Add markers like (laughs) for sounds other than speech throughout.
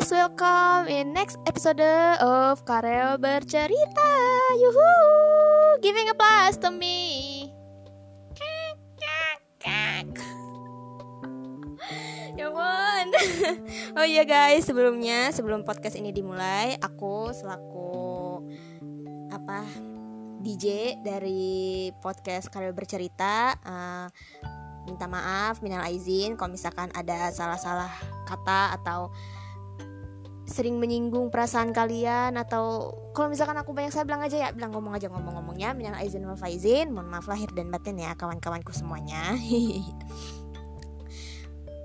guys, welcome in next episode of Karel Bercerita. Yuhu, giving applause to me. (laughs) oh iya guys, sebelumnya sebelum podcast ini dimulai, aku selaku apa DJ dari podcast Karel Bercerita uh, minta maaf minal izin kalau misalkan ada salah-salah kata atau sering menyinggung perasaan kalian atau kalau misalkan aku banyak saya bilang aja ya bilang ngomong aja ngomong-ngomongnya minal izin wal faizin mohon maaf lahir dan batin ya kawan-kawanku semuanya. (laughs)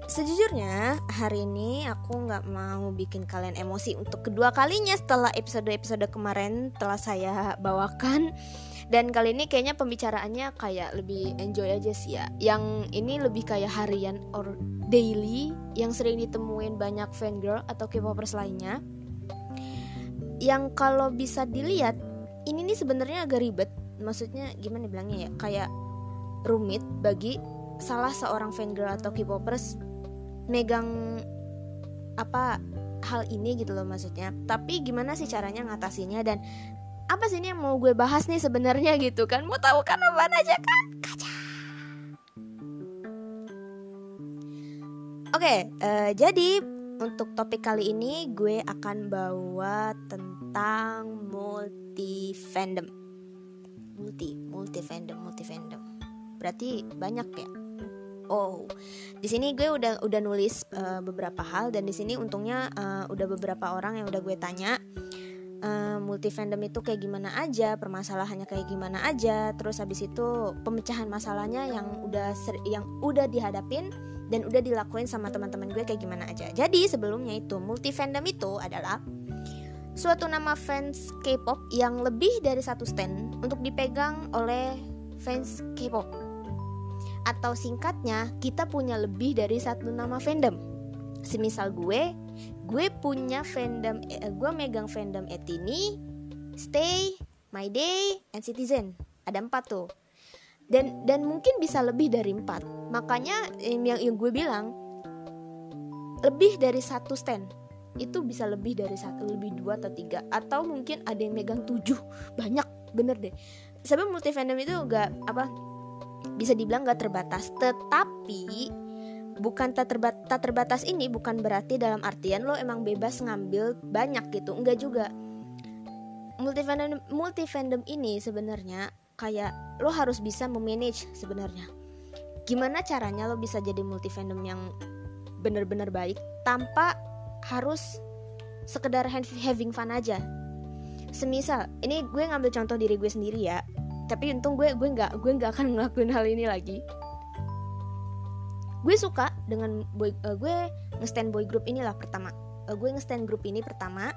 Sejujurnya hari ini aku nggak mau bikin kalian emosi untuk kedua kalinya setelah episode-episode kemarin telah saya bawakan dan kali ini kayaknya pembicaraannya kayak lebih enjoy aja sih ya. Yang ini lebih kayak harian or daily yang sering ditemuin banyak fan girl atau K-popers lainnya. Yang kalau bisa dilihat ini nih sebenarnya agak ribet. Maksudnya gimana bilangnya ya? Kayak rumit bagi salah seorang fan girl atau K-popers megang apa hal ini gitu loh maksudnya. Tapi gimana sih caranya ngatasinnya dan apa sih ini yang mau gue bahas nih sebenarnya gitu kan? Mau tahu kan apa aja kan? Kaca. Oke uh, jadi untuk topik kali ini gue akan bawa tentang multi fandom multi multi fandom multi fandom berarti banyak ya? Oh, di sini gue udah udah nulis uh, beberapa hal dan di sini untungnya uh, udah beberapa orang yang udah gue tanya multi fandom itu kayak gimana aja, permasalahannya kayak gimana aja, terus habis itu pemecahan masalahnya yang udah yang udah dihadapin dan udah dilakuin sama teman-teman gue kayak gimana aja. Jadi sebelumnya itu multi fandom itu adalah suatu nama fans K-pop yang lebih dari satu stand untuk dipegang oleh fans K-pop. Atau singkatnya, kita punya lebih dari satu nama fandom. Semisal gue, gue punya fandom eh, gue megang fandom Etini, Stay, My Day, and Citizen. Ada empat tuh. Dan dan mungkin bisa lebih dari empat. Makanya yang yang gue bilang lebih dari satu stand itu bisa lebih dari satu lebih dua atau tiga atau mungkin ada yang megang tujuh banyak bener deh sebab multi fandom itu gak apa bisa dibilang gak terbatas tetapi bukan tak, terbat tak terbatas ini bukan berarti dalam artian lo emang bebas ngambil banyak gitu enggak juga. Multi fandom multi fandom ini sebenarnya kayak lo harus bisa memanage sebenarnya. Gimana caranya lo bisa jadi multi fandom yang bener-bener baik tanpa harus sekedar having fun aja? Semisal ini gue ngambil contoh diri gue sendiri ya tapi untung gue gue nggak gue nggak akan ngelakuin hal ini lagi gue suka dengan boy uh, gue ngestand boy group inilah pertama. Uh, gue ngestand grup ini pertama.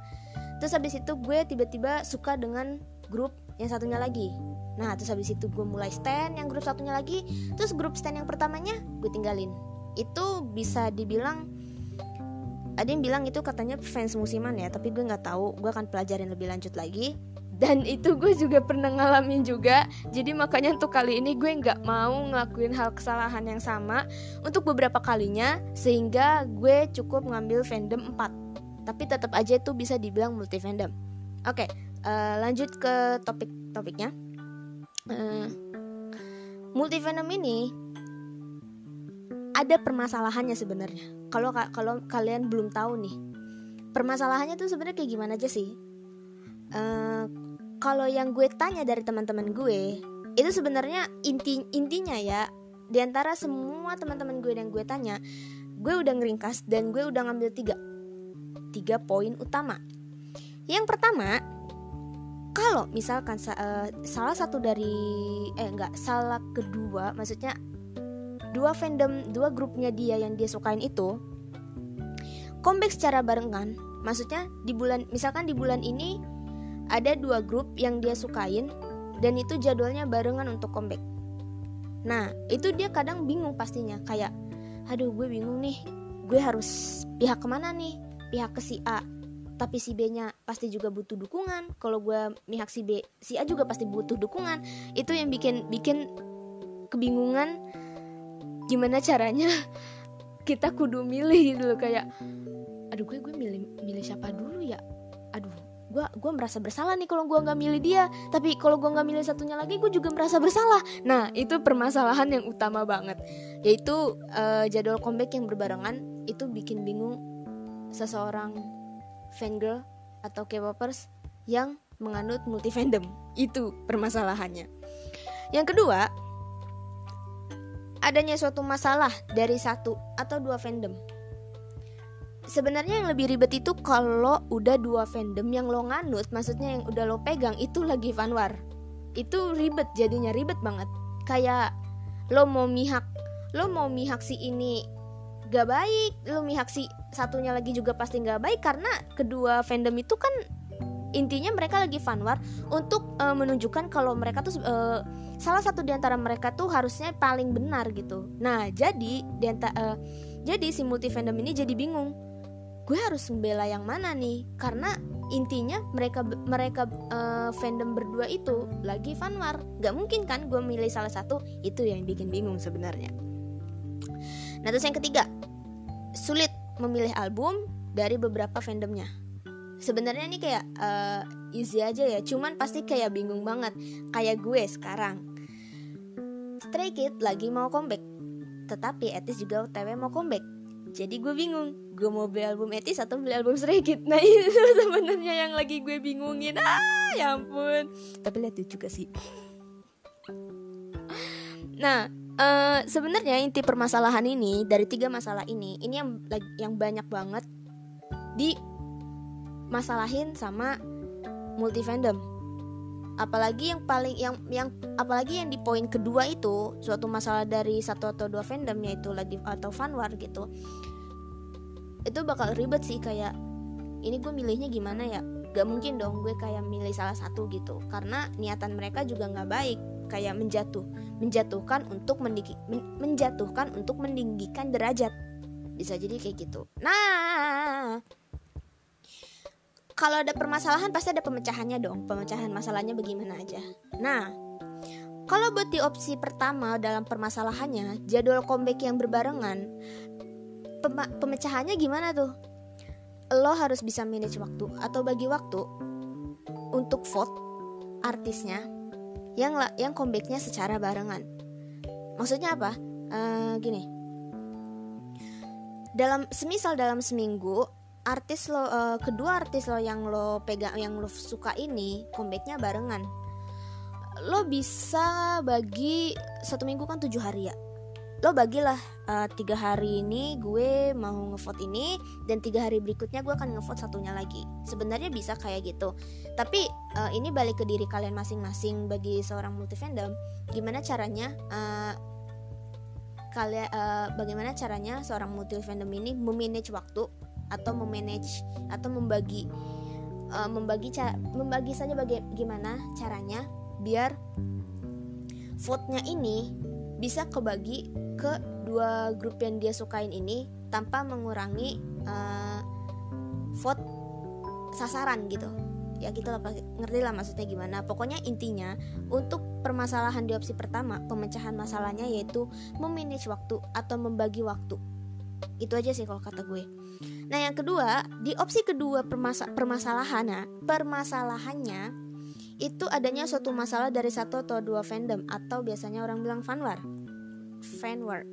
Terus habis itu gue tiba-tiba suka dengan grup yang satunya lagi. Nah terus habis itu gue mulai stand yang grup satunya lagi. Terus grup stand yang pertamanya gue tinggalin. Itu bisa dibilang ada yang bilang itu katanya fans musiman ya tapi gue nggak tahu. Gue akan pelajarin lebih lanjut lagi dan itu gue juga pernah ngalamin juga. Jadi makanya untuk kali ini gue nggak mau ngelakuin hal kesalahan yang sama untuk beberapa kalinya sehingga gue cukup ngambil fandom 4 tapi tetap aja itu bisa dibilang multi fandom. Oke uh, lanjut ke topik topiknya. Uh, multi fandom ini ada permasalahannya sebenarnya. Kalau kalau kalian belum tahu nih permasalahannya tuh sebenarnya kayak gimana aja sih? Uh, kalau yang gue tanya dari teman-teman gue itu sebenarnya inti intinya ya di antara semua teman-teman gue yang gue tanya gue udah ngeringkas dan gue udah ngambil tiga tiga poin utama. Yang pertama kalau misalkan uh, salah satu dari eh enggak salah kedua maksudnya dua fandom dua grupnya dia yang dia sukain itu comeback secara barengan. Maksudnya di bulan misalkan di bulan ini ada dua grup yang dia sukain dan itu jadwalnya barengan untuk comeback. Nah, itu dia kadang bingung pastinya kayak, aduh gue bingung nih, gue harus pihak ke mana nih? Pihak ke si A, tapi si B-nya pasti juga butuh dukungan. Kalau gue pihak si B, si A juga pasti butuh dukungan. Itu yang bikin bikin kebingungan gimana caranya (laughs) kita kudu milih gitu loh kayak aduh gue gue milih milih siapa dulu ya aduh gue gue merasa bersalah nih kalau gue nggak milih dia. Tapi kalau gue nggak milih satunya lagi gue juga merasa bersalah. Nah itu permasalahan yang utama banget. Yaitu uh, jadwal comeback yang berbarengan itu bikin bingung seseorang fangirl atau K-popers yang menganut multi fandom itu permasalahannya. Yang kedua adanya suatu masalah dari satu atau dua fandom sebenarnya yang lebih ribet itu kalau udah dua fandom yang lo nganut maksudnya yang udah lo pegang itu lagi fanwar itu ribet jadinya ribet banget. Kayak lo mau mihak lo mau mihak si ini gak baik lo mihak si satunya lagi juga pasti gak baik karena kedua fandom itu kan intinya mereka lagi fanwar untuk uh, menunjukkan kalau mereka tuh uh, salah satu di antara mereka tuh harusnya paling benar gitu. Nah, jadi di antara, uh, jadi si multi fandom ini jadi bingung gue harus membela yang mana nih? Karena intinya mereka mereka uh, fandom berdua itu lagi fanwar gak mungkin kan gue milih salah satu? Itu yang bikin bingung sebenarnya. Nah terus yang ketiga sulit memilih album dari beberapa fandomnya. Sebenarnya ini kayak uh, easy aja ya cuman pasti kayak bingung banget. Kayak gue sekarang. Stray Kids lagi mau comeback. Tetapi Etis juga OTW mau comeback jadi gue bingung gue mau beli album etis atau beli album Kids nah (laughs) itu sebenarnya yang lagi gue bingungin. Ah ya ampun. Tapi lihat juga sih. Nah uh, sebenarnya inti permasalahan ini dari tiga masalah ini ini yang yang banyak banget di masalahin sama multi fandom apalagi yang paling yang yang apalagi yang di poin kedua itu suatu masalah dari satu atau dua fandom yaitu lagi atau fanwar gitu itu bakal ribet sih kayak ini gue milihnya gimana ya? Gak mungkin dong gue kayak milih salah satu gitu. Karena niatan mereka juga nggak baik kayak menjatuh menjatuhkan untuk mendiki, men, menjatuhkan untuk meninggikan derajat. Bisa jadi kayak gitu. Nah kalau ada permasalahan pasti ada pemecahannya dong. Pemecahan masalahnya bagaimana aja. Nah, kalau buat di opsi pertama dalam permasalahannya, jadwal comeback yang berbarengan, pem pemecahannya gimana tuh? Lo harus bisa manage waktu atau bagi waktu untuk vote artisnya yang yang comebacknya secara barengan. Maksudnya apa? Uh, gini, dalam semisal dalam seminggu artis lo uh, kedua artis lo yang lo pegang yang lo suka ini comebacknya barengan. Lo bisa bagi satu minggu kan tujuh hari ya? Lo bagilah uh, tiga hari ini gue mau ngevote ini dan tiga hari berikutnya gue akan ngevote satunya lagi. Sebenarnya bisa kayak gitu. Tapi uh, ini balik ke diri kalian masing-masing bagi seorang multi fandom gimana caranya uh, kalian uh, bagaimana caranya seorang multi fandom ini memanage waktu atau memanage atau membagi uh, membagi cara membagi saja bagaimana caranya biar vote-nya ini bisa kebagi ke dua grup yang dia sukain ini tanpa mengurangi uh, vote sasaran gitu. Ya gitu ngerti lah maksudnya gimana. Pokoknya intinya untuk permasalahan di opsi pertama pemecahan masalahnya yaitu memanage waktu atau membagi waktu itu aja sih kalau kata gue. Nah yang kedua di opsi kedua permasa permasalahannya permasalahannya itu adanya suatu masalah dari satu atau dua fandom atau biasanya orang bilang fanwar. Fanwar.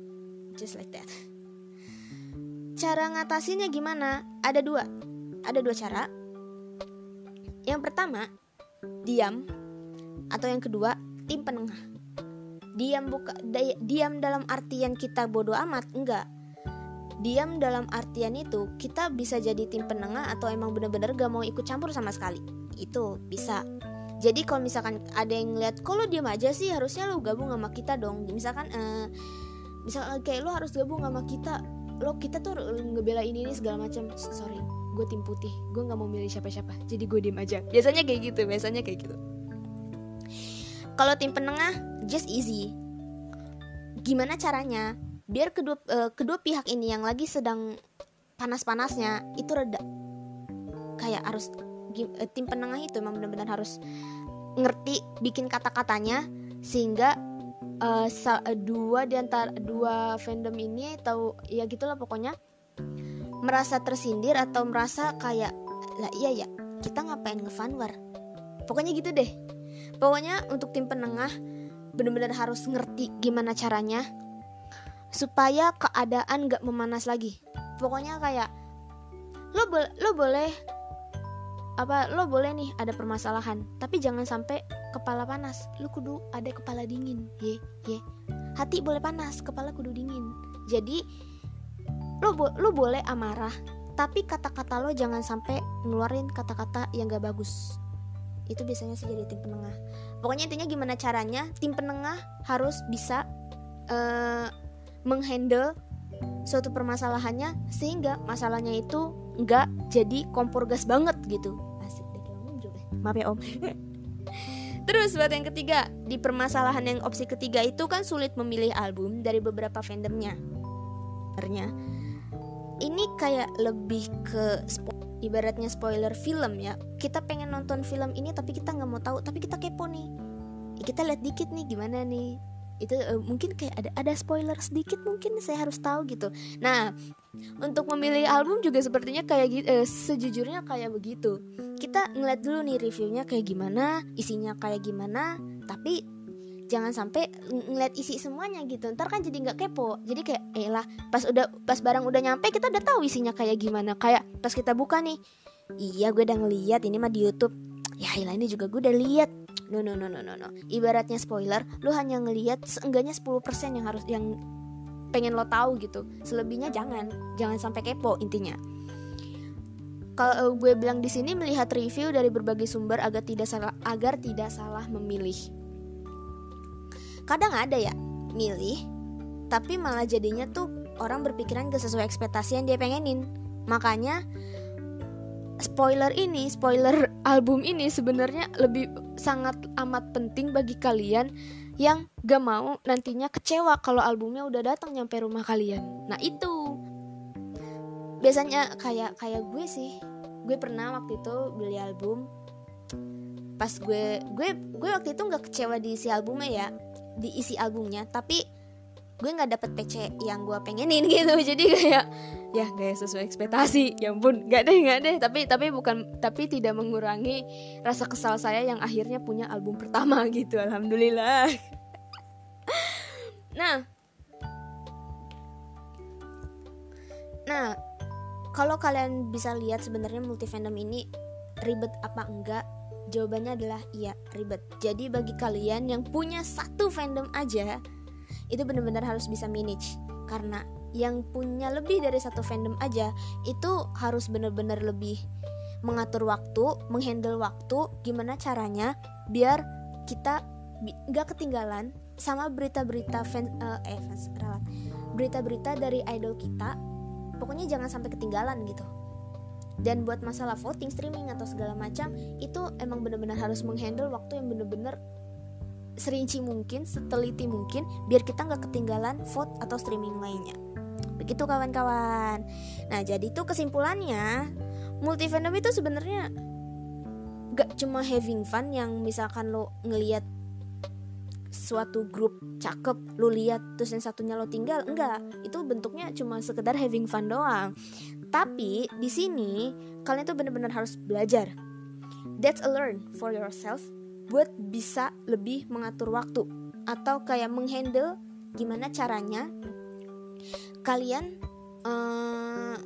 Just like that. Cara ngatasinnya gimana? Ada dua. Ada dua cara. Yang pertama diam. Atau yang kedua tim penengah. Diam buka diam dalam artian kita bodoh amat? Enggak diam dalam artian itu kita bisa jadi tim penengah atau emang bener-bener gak mau ikut campur sama sekali. Itu bisa. Jadi kalau misalkan ada yang ngeliat kalau diam aja sih? Harusnya lo gabung sama kita dong. Misalkan uh, misalkan kayak lo harus gabung sama kita. Lo kita tuh ngebela ini ini segala macam. Sorry gue tim putih. Gue nggak mau milih siapa-siapa. Jadi gue diem aja. Biasanya kayak gitu biasanya kayak gitu. Kalau tim penengah just easy. Gimana caranya biar kedua uh, kedua pihak ini yang lagi sedang panas-panasnya itu reda. Kayak harus uh, tim penengah itu memang benar-benar harus ngerti bikin kata-katanya sehingga uh, dua di antara dua fandom ini tahu ya gitulah pokoknya merasa tersindir atau merasa kayak lah iya ya kita ngapain ngefanwar? Pokoknya gitu deh. Pokoknya untuk tim penengah bener-bener harus ngerti gimana caranya supaya keadaan gak memanas lagi. Pokoknya kayak lo bo lo boleh apa lo boleh nih ada permasalahan tapi jangan sampai kepala panas. Lo kudu ada kepala dingin ye ye. Hati boleh panas kepala kudu dingin. Jadi lo bo lo boleh amarah tapi kata-kata lo jangan sampai ngeluarin kata-kata yang gak bagus. Itu biasanya sih jadi tim penengah. Pokoknya intinya gimana caranya tim penengah harus bisa uh, menghandle suatu permasalahannya sehingga masalahnya itu nggak jadi kompor gas banget gitu asik deh maaf ya om (laughs) Terus buat yang ketiga, di permasalahan yang opsi ketiga itu kan sulit memilih album dari beberapa vendornya. Ternyata ini kayak lebih ke spo ibaratnya spoiler film ya. Kita pengen nonton film ini tapi kita nggak mau tahu, tapi kita kepo nih. Kita lihat dikit nih gimana nih itu uh, mungkin kayak ada ada spoiler sedikit mungkin saya harus tahu gitu. Nah untuk memilih album juga sepertinya kayak gitu uh, sejujurnya kayak begitu. Kita ngeliat dulu nih reviewnya kayak gimana isinya kayak gimana tapi jangan sampai ngeliat isi semuanya gitu. Ntar kan jadi nggak kepo. Jadi kayak eh lah pas udah pas barang udah nyampe kita udah tahu isinya kayak gimana. Kayak pas kita buka nih iya gue udah ngeliat ini mah di YouTube ya ini juga gue udah lihat. No no no no no no. Ibaratnya spoiler lu hanya ngelihat seenggaknya 10% yang harus yang pengen lo tahu gitu. Selebihnya jangan. Jangan sampai kepo intinya. Kalau gue bilang di sini melihat review dari berbagai sumber agar tidak salah agar tidak salah memilih. Kadang ada ya milih tapi malah jadinya tuh orang berpikiran gak sesuai ekspektasi yang dia pengenin. Makanya spoiler ini, spoiler album ini sebenarnya lebih sangat amat penting bagi kalian yang gak mau nantinya kecewa kalau albumnya udah datang nyampe rumah kalian. Nah itu. Biasanya kayak kayak gue sih, gue pernah waktu itu beli album. Pas gue gue gue waktu itu nggak kecewa di isi albumnya ya di isi albumnya. Tapi gue nggak dapet PC yang gue pengenin (laughs) gitu. Jadi kayak ya gak sesuai ekspektasi. Ya ampun nggak deh nggak deh. Tapi tapi bukan tapi tidak mengurangi rasa kesal saya yang akhirnya punya album pertama (laughs) gitu alhamdulillah. (laughs) Nah. Nah kalau kalian bisa lihat sebenarnya multi fandom ini ribet apa enggak? Jawabannya adalah iya ribet. Jadi bagi kalian yang punya satu fandom aja itu benar-benar harus bisa manage. Karena yang punya lebih dari satu fandom aja itu harus benar-benar lebih mengatur waktu, menghandle waktu, gimana caranya biar kita nggak ketinggalan sama berita-berita fans uh, eh fans ralat berita-berita dari idol kita pokoknya jangan sampai ketinggalan gitu. Dan buat masalah voting streaming atau segala macam itu emang benar-benar harus menghandle waktu yang benar-benar serinci mungkin, seteliti mungkin, biar kita nggak ketinggalan vote atau streaming lainnya. Begitu kawan-kawan. Nah jadi itu kesimpulannya, multi fandom itu sebenarnya gak cuma having fun yang misalkan lo ngeliat suatu grup cakep lo lihat terus yang satunya lo tinggal enggak itu bentuknya cuma sekedar having fun doang tapi di sini kalian tuh bener-bener harus belajar that's a learn for yourself buat bisa lebih mengatur waktu atau kayak menghandle gimana caranya kalian uh,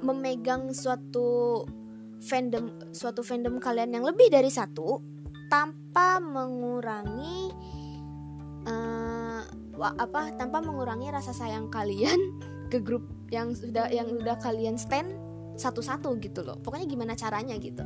memegang suatu fandom suatu fandom kalian yang lebih dari satu tanpa mengurangi uh, apa tanpa mengurangi rasa sayang kalian (laughs) ke grup yang sudah yang udah kalian stand satu-satu gitu loh. Pokoknya gimana caranya gitu.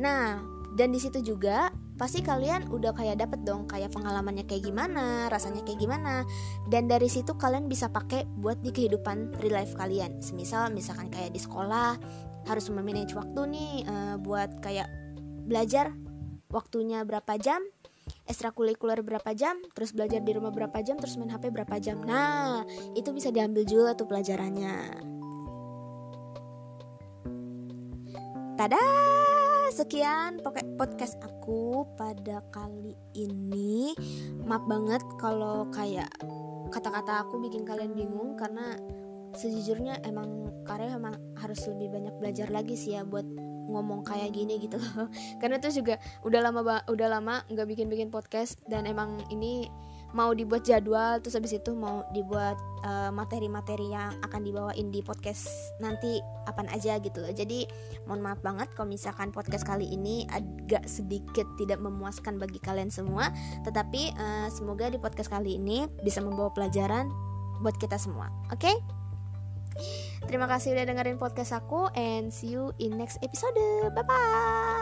Nah dan di situ juga pasti kalian udah kayak dapet dong kayak pengalamannya kayak gimana, rasanya kayak gimana. Dan dari situ kalian bisa pakai buat di kehidupan real life kalian. Semisal misalkan kayak di sekolah harus memanage waktu nih uh, buat kayak belajar waktunya berapa jam, ekstrakurikuler berapa jam, terus belajar di rumah berapa jam, terus main HP berapa jam. Nah, itu bisa diambil juga tuh pelajarannya. Tada! Sekian podcast aku pada kali ini. Maaf banget kalau kayak kata-kata aku bikin kalian bingung karena sejujurnya emang karya emang harus lebih banyak belajar lagi sih ya buat ngomong kayak gini gitu loh (laughs) karena tuh juga udah lama udah lama nggak bikin bikin podcast dan emang ini mau dibuat jadwal terus habis itu mau dibuat eh, materi-materi uh, yang akan dibawain di podcast nanti apa aja gitu loh jadi mohon maaf banget kalau misalkan podcast kali ini agak sedikit tidak memuaskan bagi kalian semua tetapi uh, semoga di podcast kali ini bisa membawa pelajaran buat kita semua oke okay? Terima kasih udah dengerin podcast aku and see you in next episode. Bye bye.